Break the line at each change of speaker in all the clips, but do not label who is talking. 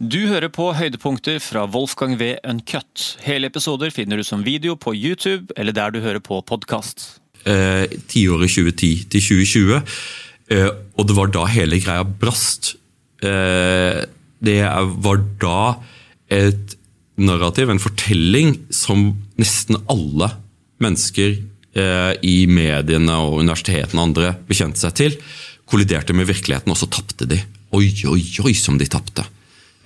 Du hører på høydepunkter fra Wolfgang V. Uncut. Hele episoder finner du som video på YouTube eller der du hører på podkast.
eh, tiåret 2010 til 2020. Eh, og det var da hele greia brast. Eh, det var da et narrativ, en fortelling, som nesten alle mennesker eh, i mediene og universitetene og andre bekjente seg til, kolliderte med virkeligheten, og så tapte de. Oi, oi, oi, som de tapte.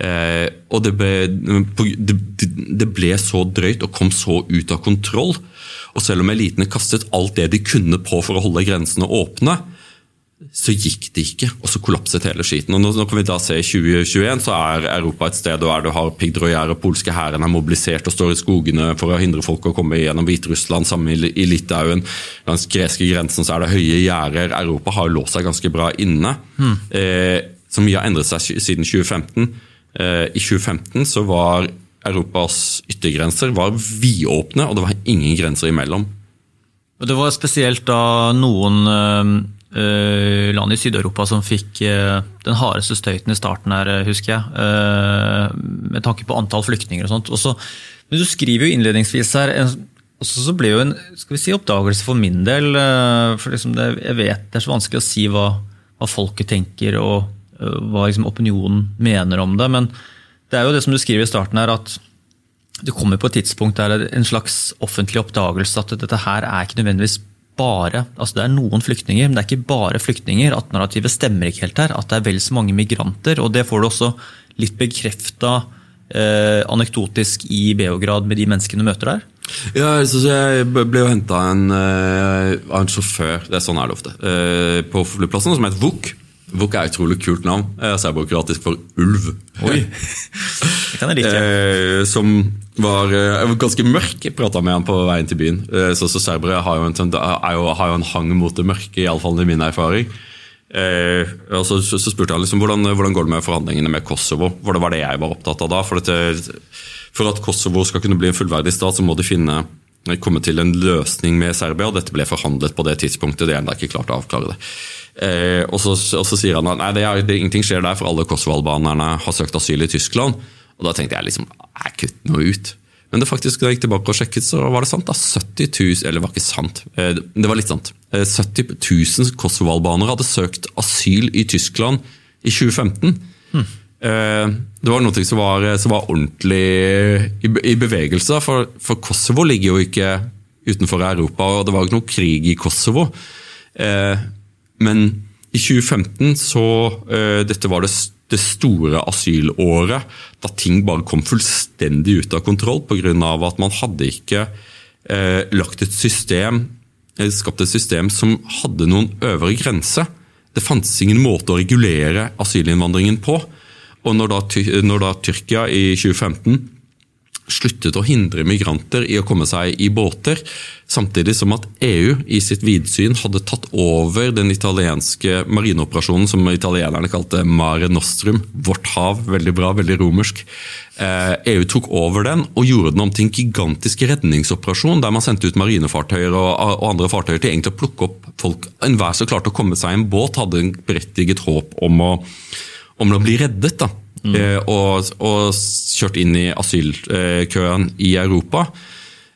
Eh, og det ble, det, det ble så drøyt og kom så ut av kontroll. Og selv om elitene kastet alt det de kunne på for å holde grensene åpne, så gikk det ikke, og så kollapset hele skiten. Og nå, nå kan vi da se I 2021 så er Europa et sted der du har piggdrøyer og polske hæren er mobilisert og står i skogene for å hindre folk å komme gjennom Hviterussland, sammen i, Litauen. Langs greske grensen så er det høye gjerder. Europa har låst seg ganske bra inne. Eh, så mye har endret seg siden 2015. Eh, I 2015 så var Europas yttergrenser var vidåpne, og det var ingen grenser imellom.
Og Det var spesielt da noen øh, øh, land i Sydeuropa som fikk den hardeste støyten i starten her, husker jeg. med tanke på antall flyktninger og sånt. Også, men du skriver jo innledningsvis her også så ble jo en skal vi si, oppdagelse for min del. for liksom det, Jeg vet det er så vanskelig å si hva, hva folket tenker og hva liksom opinionen mener om det. Men det er jo det som du skriver i starten her, at det kommer på et tidspunkt der det er en slags offentlig oppdagelse at dette her er ikke nødvendigvis bare altså Det er noen flyktninger, men det er ikke bare flyktninger. At narrativet stemmer ikke helt her. At det er vel så mange migranter. og Det får du også litt bekrefta eh, anekdotisk i Beograd med de menneskene du møter der.
Ja, Jeg ble jo henta av en, eh, en sjåfør, det er sånn er det ofte, eh, på flyplassen, som het Vuk. Vuk er et utrolig kult navn. Eh, Serbokroatisk for ulv.
Oi. Det kan jeg like.
Eh, som var var ganske mørk. Jeg prata med han på veien til byen. Eh, så, så serbere har jo, en, jo, har jo en hang mot det mørke, iallfall i min erfaring. Eh, og så, så, spurte han liksom, hvordan, hvordan går det med forhandlingene med Kosovo. For det var det jeg var opptatt av da. For, dette, for at Kosovo skal kunne bli en fullverdig stat, så må de finne komme til en løsning med Serbia, og dette ble forhandlet på det tidspunktet. det er ennå ikke klart å avklare det. Eh, og, så, og så sier han at nei, det er, det, ingenting skjer der, for alle kosovo-albanerne har søkt asyl i Tyskland. Og da tenkte jeg liksom jeg kutt noe ut. Men det faktisk, da jeg gikk tilbake og sjekket, så var det sant. da, 70 000, Eller det var ikke sant, eh, det var litt sant. Eh, 70 000 kosovo-albanere hadde søkt asyl i Tyskland i 2015. Eh, Det var noe som var, som var ordentlig i, i bevegelse. For, for Kosovo ligger jo ikke utenfor Europa, og det var ikke noe krig i Kosovo. Eh, Men i 2015 så eh, Dette var det, det store asylåret, da ting bare kom fullstendig ut av kontroll pga. at man hadde ikke eh, lagt et system eller skapt et system som hadde noen øvre grense. Det fantes ingen måte å regulere asylinnvandringen på. Og når da, når da Tyrkia i 2015 sluttet å hindre migranter i å komme seg i båter, samtidig som at EU i sitt vidsyn hadde tatt over den italienske marineoperasjonen som italienerne kalte Mare Nostrum, vårt hav, veldig bra, veldig romersk. Eh, EU tok over den og gjorde den om til en gigantisk redningsoperasjon, der man sendte ut marinefartøyer og andre fartøyer til egentlig å plukke opp folk. Enhver som klarte å komme seg i en båt, hadde en berettiget håp om å, om å bli reddet. da. Eh, og, og kjørt inn i asylkøen i Europa.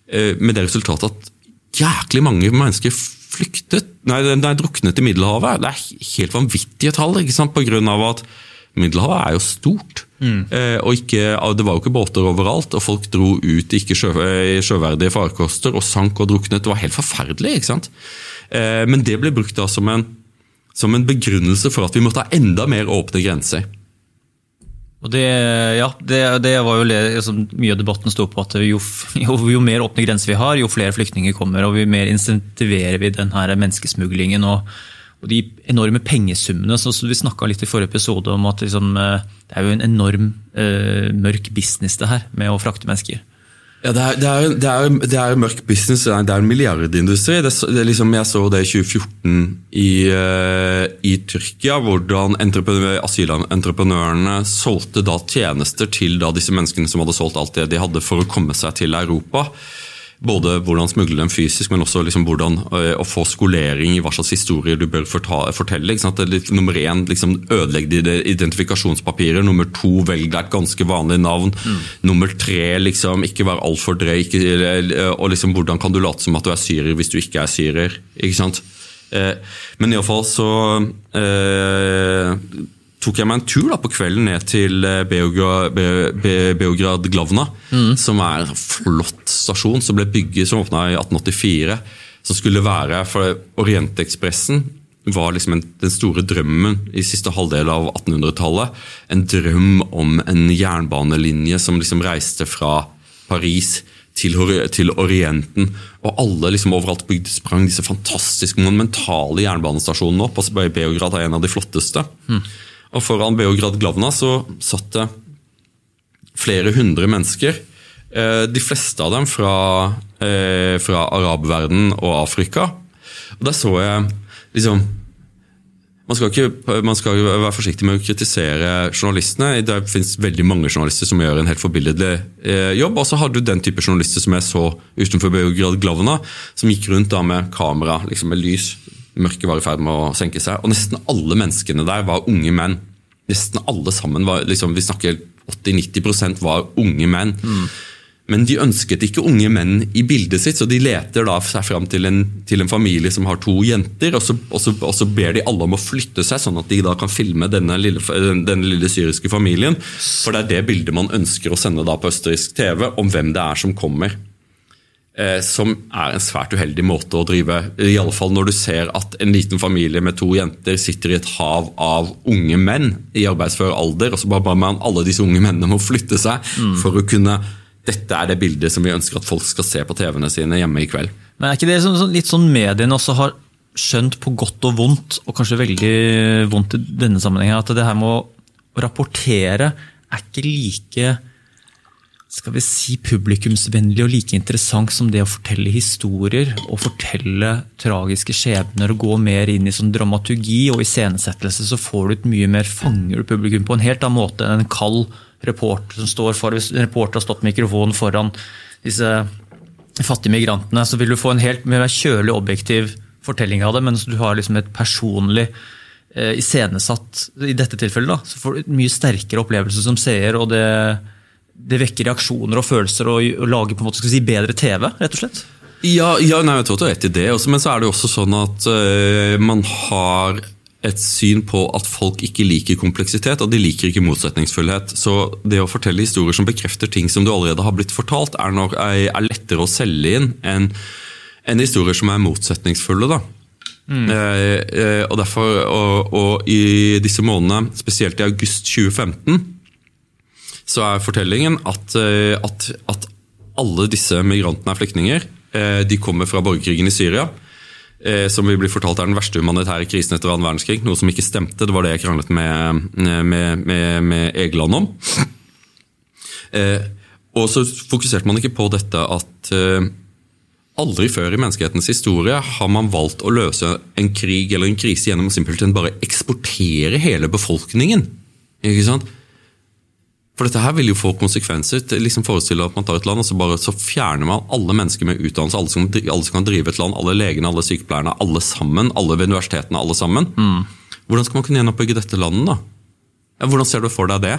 Eh, med det resultatet at jæklig mange mennesker flyktet, nei, nei, druknet i Middelhavet. Det er helt vanvittige tall, ikke sant? på grunn av at Middelhavet er jo stort. Eh, og ikke, Det var jo ikke båter overalt, og folk dro ut i ikke sjø, sjøverdige farkoster og sank og druknet. Det var helt forferdelig. ikke sant? Eh, men det ble brukt da som en, som en begrunnelse for at vi måtte ha enda mer åpne grenser.
Og det, ja, det, det var jo altså, Mye av debatten sto på at jo, jo, jo mer åpne grenser vi har, jo flere flyktninger kommer, og jo mer insentiverer vi den her menneskesmuglingen. og, og de enorme pengesummene. så Vi snakka litt i forrige episode om at liksom, eh, det er jo en enorm uh, mørk business det her med å frakte mennesker.
Ja, det er, det, er, det, er, det er mørk business, det er en milliardindustri. Liksom, jeg så det i 2014 i, eh, i Tyrkia, hvordan asylentreprenørene solgte tjenester til da disse menneskene som hadde solgt alt det de hadde for å komme seg til Europa. Både hvordan smugle dem fysisk, men også liksom hvordan uh, å få skolering i hva slags historier du bør fortelle. Litt, nummer én, liksom, ødelegg dine identifikasjonspapirer. Nummer to, velg deg et ganske vanlig navn. Mm. Nummer tre, liksom, ikke vær altfor drøy. Ikke, og liksom, hvordan kan du late som at du er syrer hvis du ikke er syrer? ikke sant? Eh, men iallfall så uh, tok jeg meg en tur da på kvelden ned til eh, Beograd, Be, Be, Beograd Glavna, mm. som er en flott stasjon som ble bygget, som åpna i 1884. Som skulle være for Orientekspressen var liksom en, den store drømmen i siste halvdel av 1800-tallet. En drøm om en jernbanelinje som liksom reiste fra Paris til, til Orienten. Og alle liksom overalt bygde sprang disse fantastiske, monumentale jernbanestasjonene opp. altså Beograd er en av de flotteste. Mm. Og foran Beograd Glavna så satt det flere hundre mennesker. Eh, de fleste av dem fra, eh, fra arabverden og Afrika. Og Der så jeg liksom man skal, ikke, man skal, være forsiktig med å kritisere journalistene. Det finnes veldig mange journalister som gjør en helt forbilledlig eh, jobb. Og så hadde du den type journalister som jeg så utenfor Beograd Glavna, som gikk rundt da med kamera, liksom med lys, Mørket var i ferd med å senke seg. Og nesten alle menneskene der var unge menn. Nesten alle sammen var liksom, Vi snakker 80-90% var unge menn. Mm. Men de ønsket ikke unge menn i bildet sitt, så de leter da seg fram til en, til en familie som har to jenter, og så, og, så, og så, ber de alle om å flytte seg, sånn at de da kan filme denne lille, denne lille syriske familien. For det er det bildet man ønsker å sende da på østerriksk TV, om hvem det er som kommer. Eh, som er en svært uheldig måte å drive I alle fall når du ser at en liten familie med to jenter sitter i et hav av unge menn i arbeidsfør alder, og så bare man alle disse unge mennene må flytte seg mm. for å kunne Dette er det bildet som vi ønsker at folk skal se på TV-ene sine hjemme i kveld.
Men er ikke det litt sånn mediene også har skjønt på godt og vondt, og kanskje veldig vondt i denne sammenhengen, at det her med å rapportere er ikke like skal vi si, publikumsvennlig og like interessant som det å fortelle historier og fortelle tragiske skjebner og gå mer inn i sånn dramaturgi og iscenesettelse, så får du et mye mer fanger du publikum på en helt annen måte enn en kald reporter som står for, Hvis en reporter har stått mikrofonen foran disse fattige migrantene, så vil du få en helt mer kjølig, objektiv fortelling av det, mens du har liksom et personlig eh, iscenesatt I dette tilfellet da, så får du et mye sterkere opplevelse som seer. og det det vekker reaksjoner og følelser og, og lager på en måte, si, bedre TV, rett og slett?
Ja, ja nei, jeg tror du har rett i det, også, men så er det jo også sånn at øh, man har et syn på at folk ikke liker kompleksitet, og de liker ikke motsetningsfullhet. Så det å fortelle historier som bekrefter ting som du allerede har blitt fortalt, er, nok, er, er lettere å selge inn enn en historier som er motsetningsfulle. da. Mm. Eh, eh, og derfor, og, og i disse månedene, spesielt i august 2015, så er fortellingen at, eh, at, at alle disse migrantene er flyktninger. Eh, de kommer fra borgerkrigen i Syria, eh, som vi blir fortalt er den verste humanitære krisen etter annen verdenskrig. Noe som ikke stemte. Det var det jeg kranglet med, med, med, med Egeland om. Og så fokuserte man ikke på dette at aldri før i menneskehetens historie har man valgt å løse en krig eller en krise gjennom å simpelthen bare eksportere hele befolkningen. Ikke sant? For dette her vil jo få konsekvenser. liksom Forestille at man tar et land, og så, bare, så fjerner man alle mennesker med utdannelse. Alle som, alle som, kan drive et land. Alle legene, alle sykepleierne, alle sammen. Alle ved universitetene, alle sammen. Mm. Hvordan skal man kunne gjenoppbygge dette landet, da? Hvordan ser du for deg det?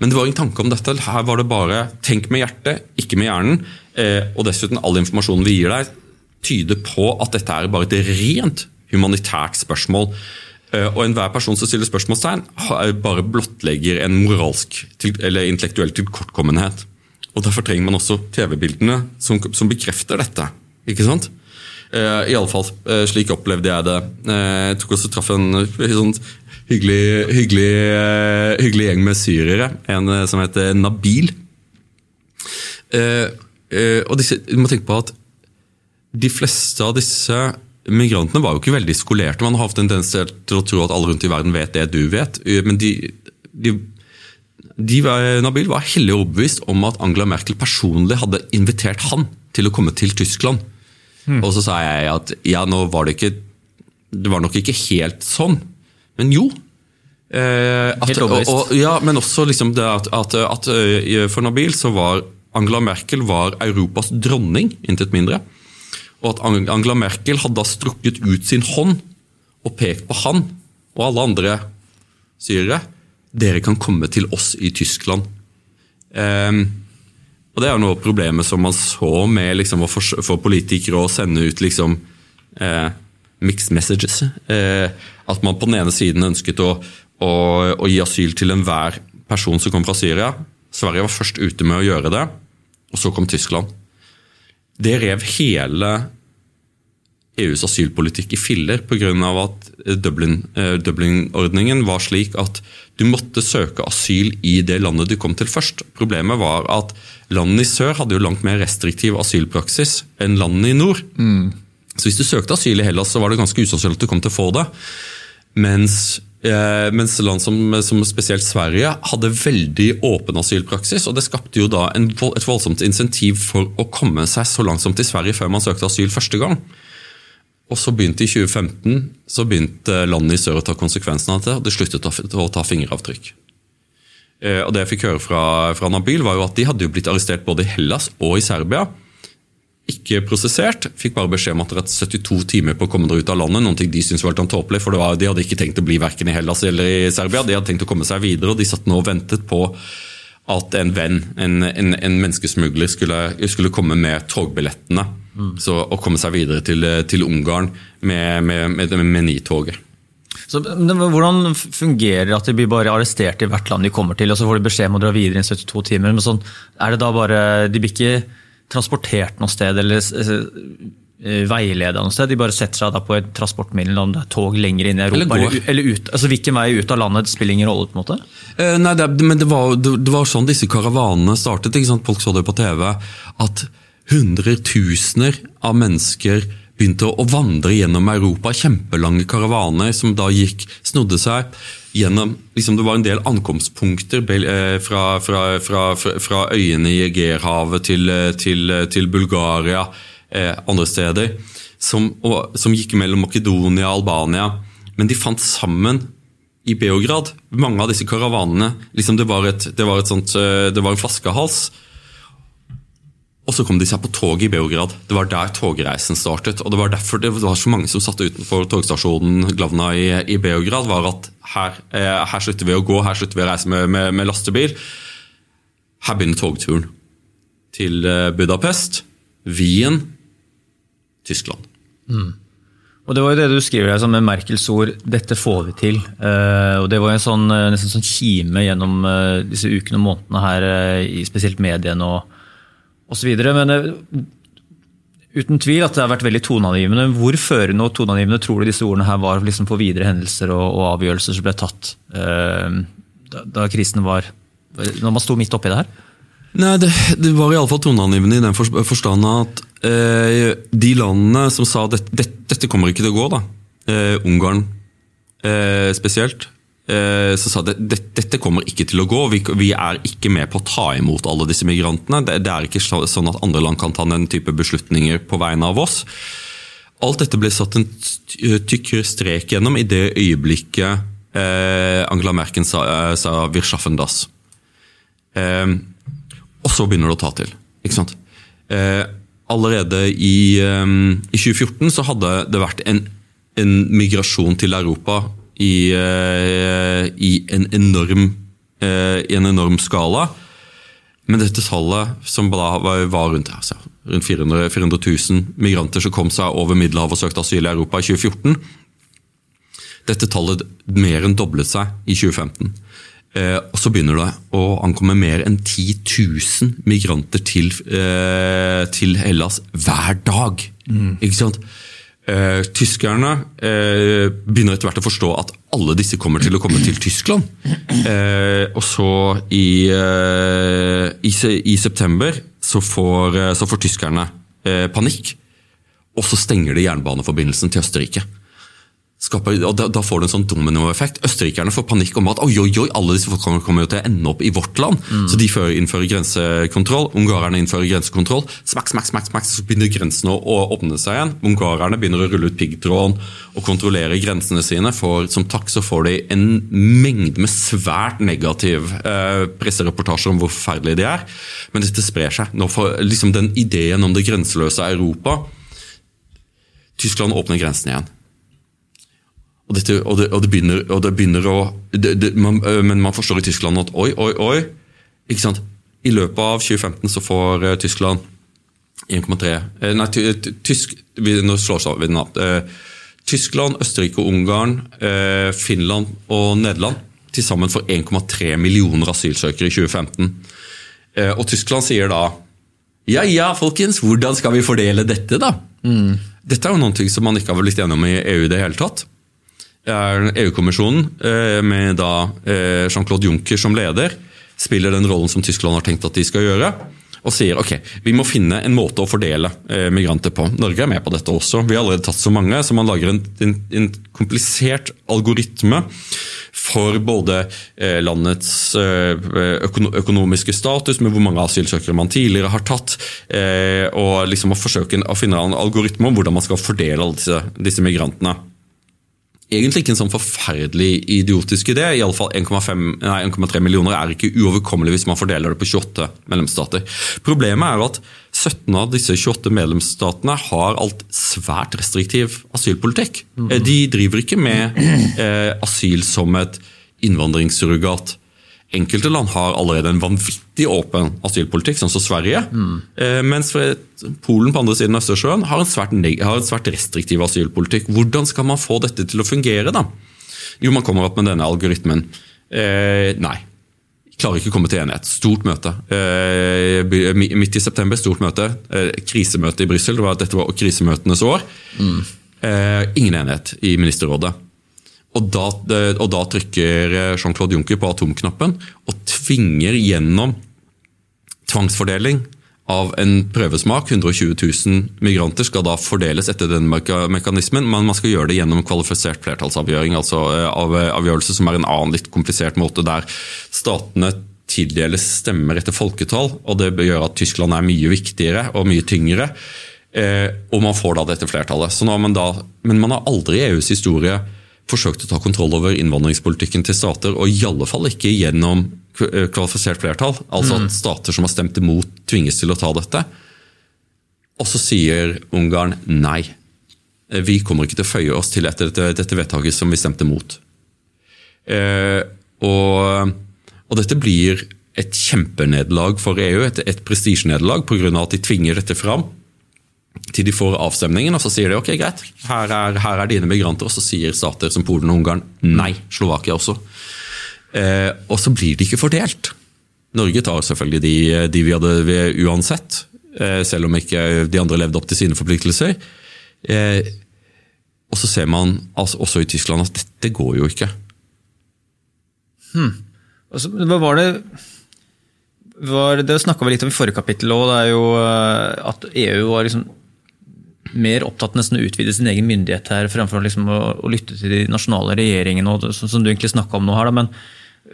Men det var ingen tanke om dette. Her var det bare tenk med hjertet, ikke med hjernen. Eh, og dessuten, all informasjonen vi gir deg, tyder på at dette er bare et rent humanitært spørsmål. Eh, og enhver person som stiller spørsmålstegn, bare blottlegger en moralsk eller intellektuell tilkortkommenhet. Og Derfor trenger man også TV-bildene som, som, bekrefter dette. ikke sant? Uh, I alle fall, uh, slik opplevde jeg det. Uh, jeg tok også traff en sånn hyggelig, hyggelig, hyggelig, gjeng med syrere. En som heter Nabil. og disse, du må tenke på at de fleste av disse Migrantene var jo ikke veldig skolerte. Man har hatt en tendens til å tro at alle rundt i verden vet det du vet. Men de, de, de var, Nabil var hellig overbevist om at Angela Merkel personlig hadde invitert han til å komme til Tyskland. Mm. Og så sa jeg at ja, nå var det ikke Det var nok ikke helt sånn. Men jo. Eh, at, og, og, ja, men også liksom det at, at, at, eh, for Nabil så var Angela Merkel var Europas dronning, intet mindre. Og at Angela Merkel hadde da strukket ut sin hånd og pekt på han og alle andre syrere. Dere kan komme til oss i Tyskland. Um, og Det er noe av problemet som man så med liksom, å få politikere å sende ut liksom, eh, mixed messages. Eh, at man på den ene siden ønsket å, å, å gi asyl til enhver person som kom fra Syria. Sverige var først ute med å gjøre det, og så kom Tyskland. Det rev hele EUs asylpolitikk i filler pga. at Dublin-ordningen Dublin var slik at du måtte søke asyl i det landet du kom til først. Problemet var at landene i sør hadde jo langt mer restriktiv asylpraksis enn landene i nord. Mm. Så hvis du søkte asyl i Hellas, så var det ganske usannsynlig at du kom til å få det. Mens Eh, mens land som, som, spesielt Sverige hadde veldig åpen asylpraksis. og Det skapte jo da en, et voldsomt insentiv for å komme seg så langsomt til Sverige før man søkte asyl første gang. Og så begynte I 2015 så begynte landet i sør å ta konsekvensen av det, og det sluttet å ta fingeravtrykk. Eh, og Det jeg fikk høre fra, fra Nabil, var jo at de hadde jo blitt arrestert både i Hellas og i Serbia ikke prosessert. Fikk bare beskjed om at det er 72 timer på å komme dere ut av landet. Noen ting de syntes var litt tåpelig, for var, de hadde ikke tenkt å bli verken i Hellas eller i Serbia. De hadde tenkt å komme seg videre, og de satt nå og ventet på at en venn, en, en, en menneskesmugler, skulle, skulle, komme med togbillettene. Mm. Så, og komme seg videre til, til Ungarn med, med, med, med Nitoget.
Så, hvordan fungerer det at de blir bare arrestert i hvert land de kommer til, og så får de beskjed om å dra videre i 72 timer? Men sånn, er det da bare, De blir ikke transportert noe sted eller eh, eh, veileda noe sted. De bare setter seg da på et transportmiddel, om det er tog lenger inn i Europa eller, eller, ut. altså Hvilken vei ut av landet spiller ingen rolle? på en måte?
Eh, nei, det, men det var, det, det var, sånn disse karavanene startet. ikke sant? Folk så det på TV. At hundretusener av mennesker begynte å vandre gjennom Europa. Kjempelange karavaner som da gikk, snodde seg gjennom liksom Det var en del ankomstpunkter eh, fra, fra, fra, fra øyene i Egerhavet til, eh, til, eh, til, Bulgaria, eh, andre steder, som, og, som, gikk mellom Makedonia og Albania. Men de fant sammen i Beograd. Mange av disse karavanene liksom det, var et, det, var et sånt, det var en flaskehals og så kom de seg på toget i Beograd. Det var der togreisen startet. Og det var derfor det var så mange som satt utenfor togstasjonen Glavna i, i Beograd, var at her, eh, her, slutter vi å gå, her slutter vi å reise med, med, med lastebil. Her begynner togturen. Til eh, Budapest, Wien, Tyskland.
Mm. Og Det var jo det du skriver her, med Merkels ord 'dette får vi til'. Uh, og Det var en sånn, nesten sånn kime gjennom uh, disse ukene og månedene her, uh, i spesielt mediene og, osv. Men eh, uten tvil at det har vært veldig toneangivende. Hvor førende og toneangivende tror du disse ordene her var liksom for videre hendelser og, og avgjørelser som ble tatt eh, da, da, krisen var Når man sto midt oppi det her?
Nei, Det, det var iallfall toneangivende i den forstand at eh, de landene som sa at dette, dette kommer ikke til å gå, da, eh, Ungarn spesielt, Eh, så sa det, dette kommer ikke til å gå. Vi, er ikke med på å ta imot alle disse migrantene. Det, er ikke sånn at andre land kan ta den type beslutninger på vegne av oss. Alt dette ble satt en tykkere strek gjennom i det øyeblikket eh, Angela Merkel sa, eh, sa 'wir schaffen das'. Eh, og så begynner det å ta til. ikke sant? Eh, allerede i, eh, i, 2014 så hadde det vært en, en migrasjon til Europa i, eh, i, en, enorm, eh, i en enorm skala. Men dette tallet, som var, var rundt, altså, rundt 400, 400 000 migranter som kom seg over Middelhavet og søkte asyl i Europa i 2014 Dette tallet mer enn doblet seg i 2015. Eh, og så begynner det å ankomme mer enn 10 000 migranter til, eh, til Hellas hver dag. Mm. Ikke sant? Eh, tyskerne eh, begynner etter hvert å forstå at alle disse kommer til å komme til Tyskland. Eh, og så i, eh, i, i september så får, eh, så får tyskerne eh, panikk. Og så stenger de jernbaneforbindelsen til Østerrike. Skaper, og da, da får du en sånn dominoeffekt. Østerrikerne får panikk om at oi, oi, oi, alle disse folkene kommer jo til å ende opp i vårt land. Så de fører, innfører grensekontroll. Ungarerne innfører grensekontroll. Smakk, smakk, smakk, smakk, så begynner grensene å, å åpne seg igjen. Ungarerne begynner å rulle ut piggtråden og kontrollere grensene sine. For, som takk så får de en mengde med svært negativ eh, pressereportasjer om hvor forferdelige de er. Men dette sprer seg. Nå får liksom den ideen om det grenseløse Europa Tyskland åpner grensen igjen. Og, dette, og, det, og, det, begynner, og det begynner, å det, man, Men man forstår i Tyskland at oi, oi, oi. ikke sant? I løpet av 2015 så får uh, Tyskland 1,3 uh, Nei, tysk, vi, nå slår vi navn. Uh, Tyskland, Østerrike Ungarn, Finland og Nederland til sammen får 1,3 millioner asylsøkere i 2015. og Tyskland sier da ja ja, folkens, hvordan skal vi fordele dette, da? Mm. Dette er jo noe som man ikke har blitt enige om i EU i det hele tatt EU-kommisjonen, eh, med eh, Jean-Claude Juncker som leder, spiller den rollen som Tyskland har tenkt at de skal gjøre. Og sier ok, vi må finne en måte å fordele eh, migranter på. Norge er med på dette også. Vi har allerede tatt så mange, så man lager en, en, en komplisert algoritme for både landets økonomiske status, med hvor mange asylsøkere man tidligere har tatt, og liksom å forsøke å finne en algoritme om hvordan man skal fordele alle disse, disse migrantene egentlig ikke en sånn forferdelig idiotisk idé. i alle fall 1,3 millioner er ikke uoverkommelig hvis man fordeler det på 28 medlemsstater. Problemet er at 17 av disse 28 medlemsstatene har alt svært restriktiv asylpolitikk. Mm. De driver ikke med eh, asyl som et innvandringssurrogat. Enkelte land har allerede en vanvittig åpen asylpolitikk, sånn som Sverige. Mm. Mens Polen på andre siden av Østersjøen har en, svært, har en svært restriktiv asylpolitikk. Hvordan skal man få dette til å fungere? da? Jo, man kommer opp med denne algoritmen. Eh, nei. Klarer ikke å komme til enighet. Stort møte. Eh, midt i september, stort møte. Eh, krisemøte i Brussel. Dette var krisemøtenes år. Mm. Eh, ingen enighet i ministerrådet. Og da, og da trykker eh, Jean-Claude Juncker på atomknappen og tvinger gjennom tvangsfordeling av en prøvesmak. 120 000 migranter skal da fordeles etter den mekanismen, men man skal gjøre det gjennom kvalifisert flertallsavgjøring, altså eh, av avgjørelse som er en annen litt komplisert måte, der statene tildeles stemmer etter folketall. og Det gjør at Tyskland er mye viktigere og mye tyngre. Eh, og man får da dette flertallet. Man da, men man har aldri i EUs historie forsøkt å ta kontroll over innvandringspolitikken til stater, og i alle fall ikke gjennom eh, kvalifisert flertall. Altså at mm. stater som har stemt imot, tvinges til å ta dette. Og så sier Ungarn nei. Eh, vi kommer ikke til å føye oss til etter dette, dette vedtaket som vi stemte mot. Eh, og, og, dette blir et kjempenederlag for EU, et, et prestisjenederlag pga. at de tvinger dette fram til de får avstemningen, og så sier de ok, greit, her er, her er dine migranter. Og så sier stater som Polen og Ungarn nei. Slovakia også. Eh, og så blir de ikke fordelt. Norge tar selvfølgelig de, de vi hadde ved uansett, eh, selv om ikke de andre levde opp til sine forpliktelser. Eh, og så ser man altså, også i Tyskland at dette går jo ikke.
Hmm. Altså, hva var det var, Det snakka vi litt om i forrige kapittel òg, eh, at EU var liksom mer opptatt nesten å utvide sin egen myndighet her, fremfor liksom å, å, lytte til de nasjonale regjeringene, og, som, som, du egentlig snakka om nå her. Da, men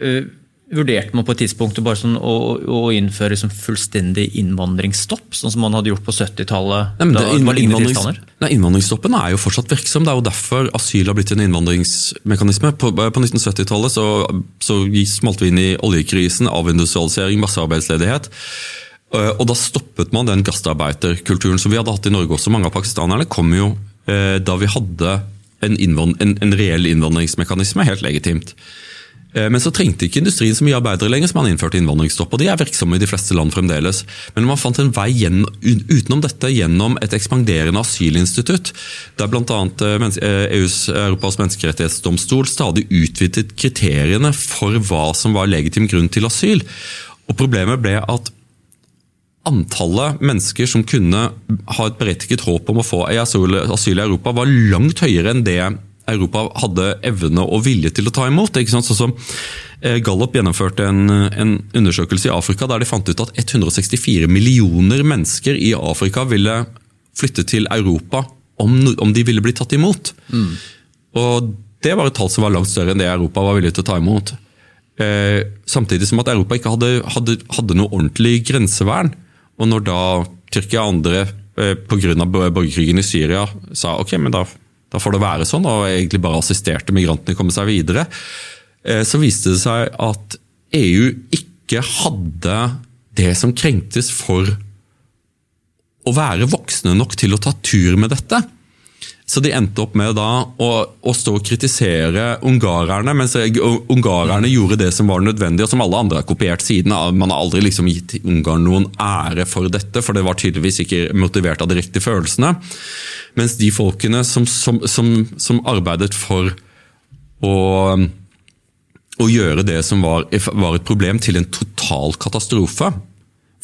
uh, Vurderte man på et tidspunkt sånn å, å, innføre liksom fullstendig innvandringsstopp, sånn som man hadde gjort på 70-tallet?
Innvandrings, innvandringsstoppen er jo fortsatt virksom. Det er jo derfor asyl har blitt en innvandringsmekanisme. På, på 1970-tallet så, så smalt vi inn i oljekrisen, avindustrialisering, massearbeidsledighet. Eh, og Da stoppet man den gastarbeiderkulturen som vi hadde hatt i Norge også. Mange av pakistanerne kom jo eh, da vi hadde en, en, en reell innvandringsmekanisme, helt legitimt. Eh, men så trengte ikke industrien så mye arbeidere lenger, som man innførte innvandringsstopp. og De er virksomme i de fleste land fremdeles. Men man fant en vei gjennom, utenom dette gjennom et ekspanderende asylinstitutt, der bl.a. EUs Europas menneskerettighetsdomstol stadig utvidet kriteriene for hva som var legitim grunn til asyl. Og Problemet ble at antallet mennesker som kunne ha et berettiget håp om å få asyl i Europa, var langt høyere enn det Europa hadde evne og vilje til å ta imot. Ikke sant? Sånn som eh, Gallup gjennomførte en, en, undersøkelse i Afrika der de fant ut at 164 millioner mennesker i Afrika ville flytte til Europa om, om de ville bli tatt imot. Mm. Og det var et tall som var langt større enn det Europa var villig til å ta imot. Eh, samtidig som at Europa ikke hadde, hadde, hadde noe ordentlig grensevern. Og når da Tyrkia og andre eh, pga. borgerkrigen i Syria sa ok, men da, da, får det være sånn, og egentlig bare assisterte migrantene komme seg videre, eh, så viste det seg at EU ikke hadde det som krengtes for å være voksne nok til å ta tur med dette. Så de endte opp med da å, å stå og kritisere ungarerne, mens ungarerne gjorde det som var nødvendig, og som alle andre har kopiert siden. Man har aldri liksom gitt Ungarn noen ære for dette, for det var tydeligvis ikke motivert av de riktige følelsene. Mens de folkene som, som, som, som arbeidet for å, å gjøre det som var, var et problem, til en total katastrofe,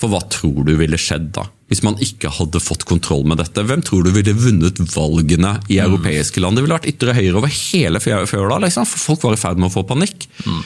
for hva tror du ville skjedd da, hvis man ikke hadde fått kontroll med dette? Hvem tror du ville vunnet valgene i mm. europeiske land? Det ville vært ytre høyre over hele fjøla, liksom, for folk var i ferd med å få panikk. Mm.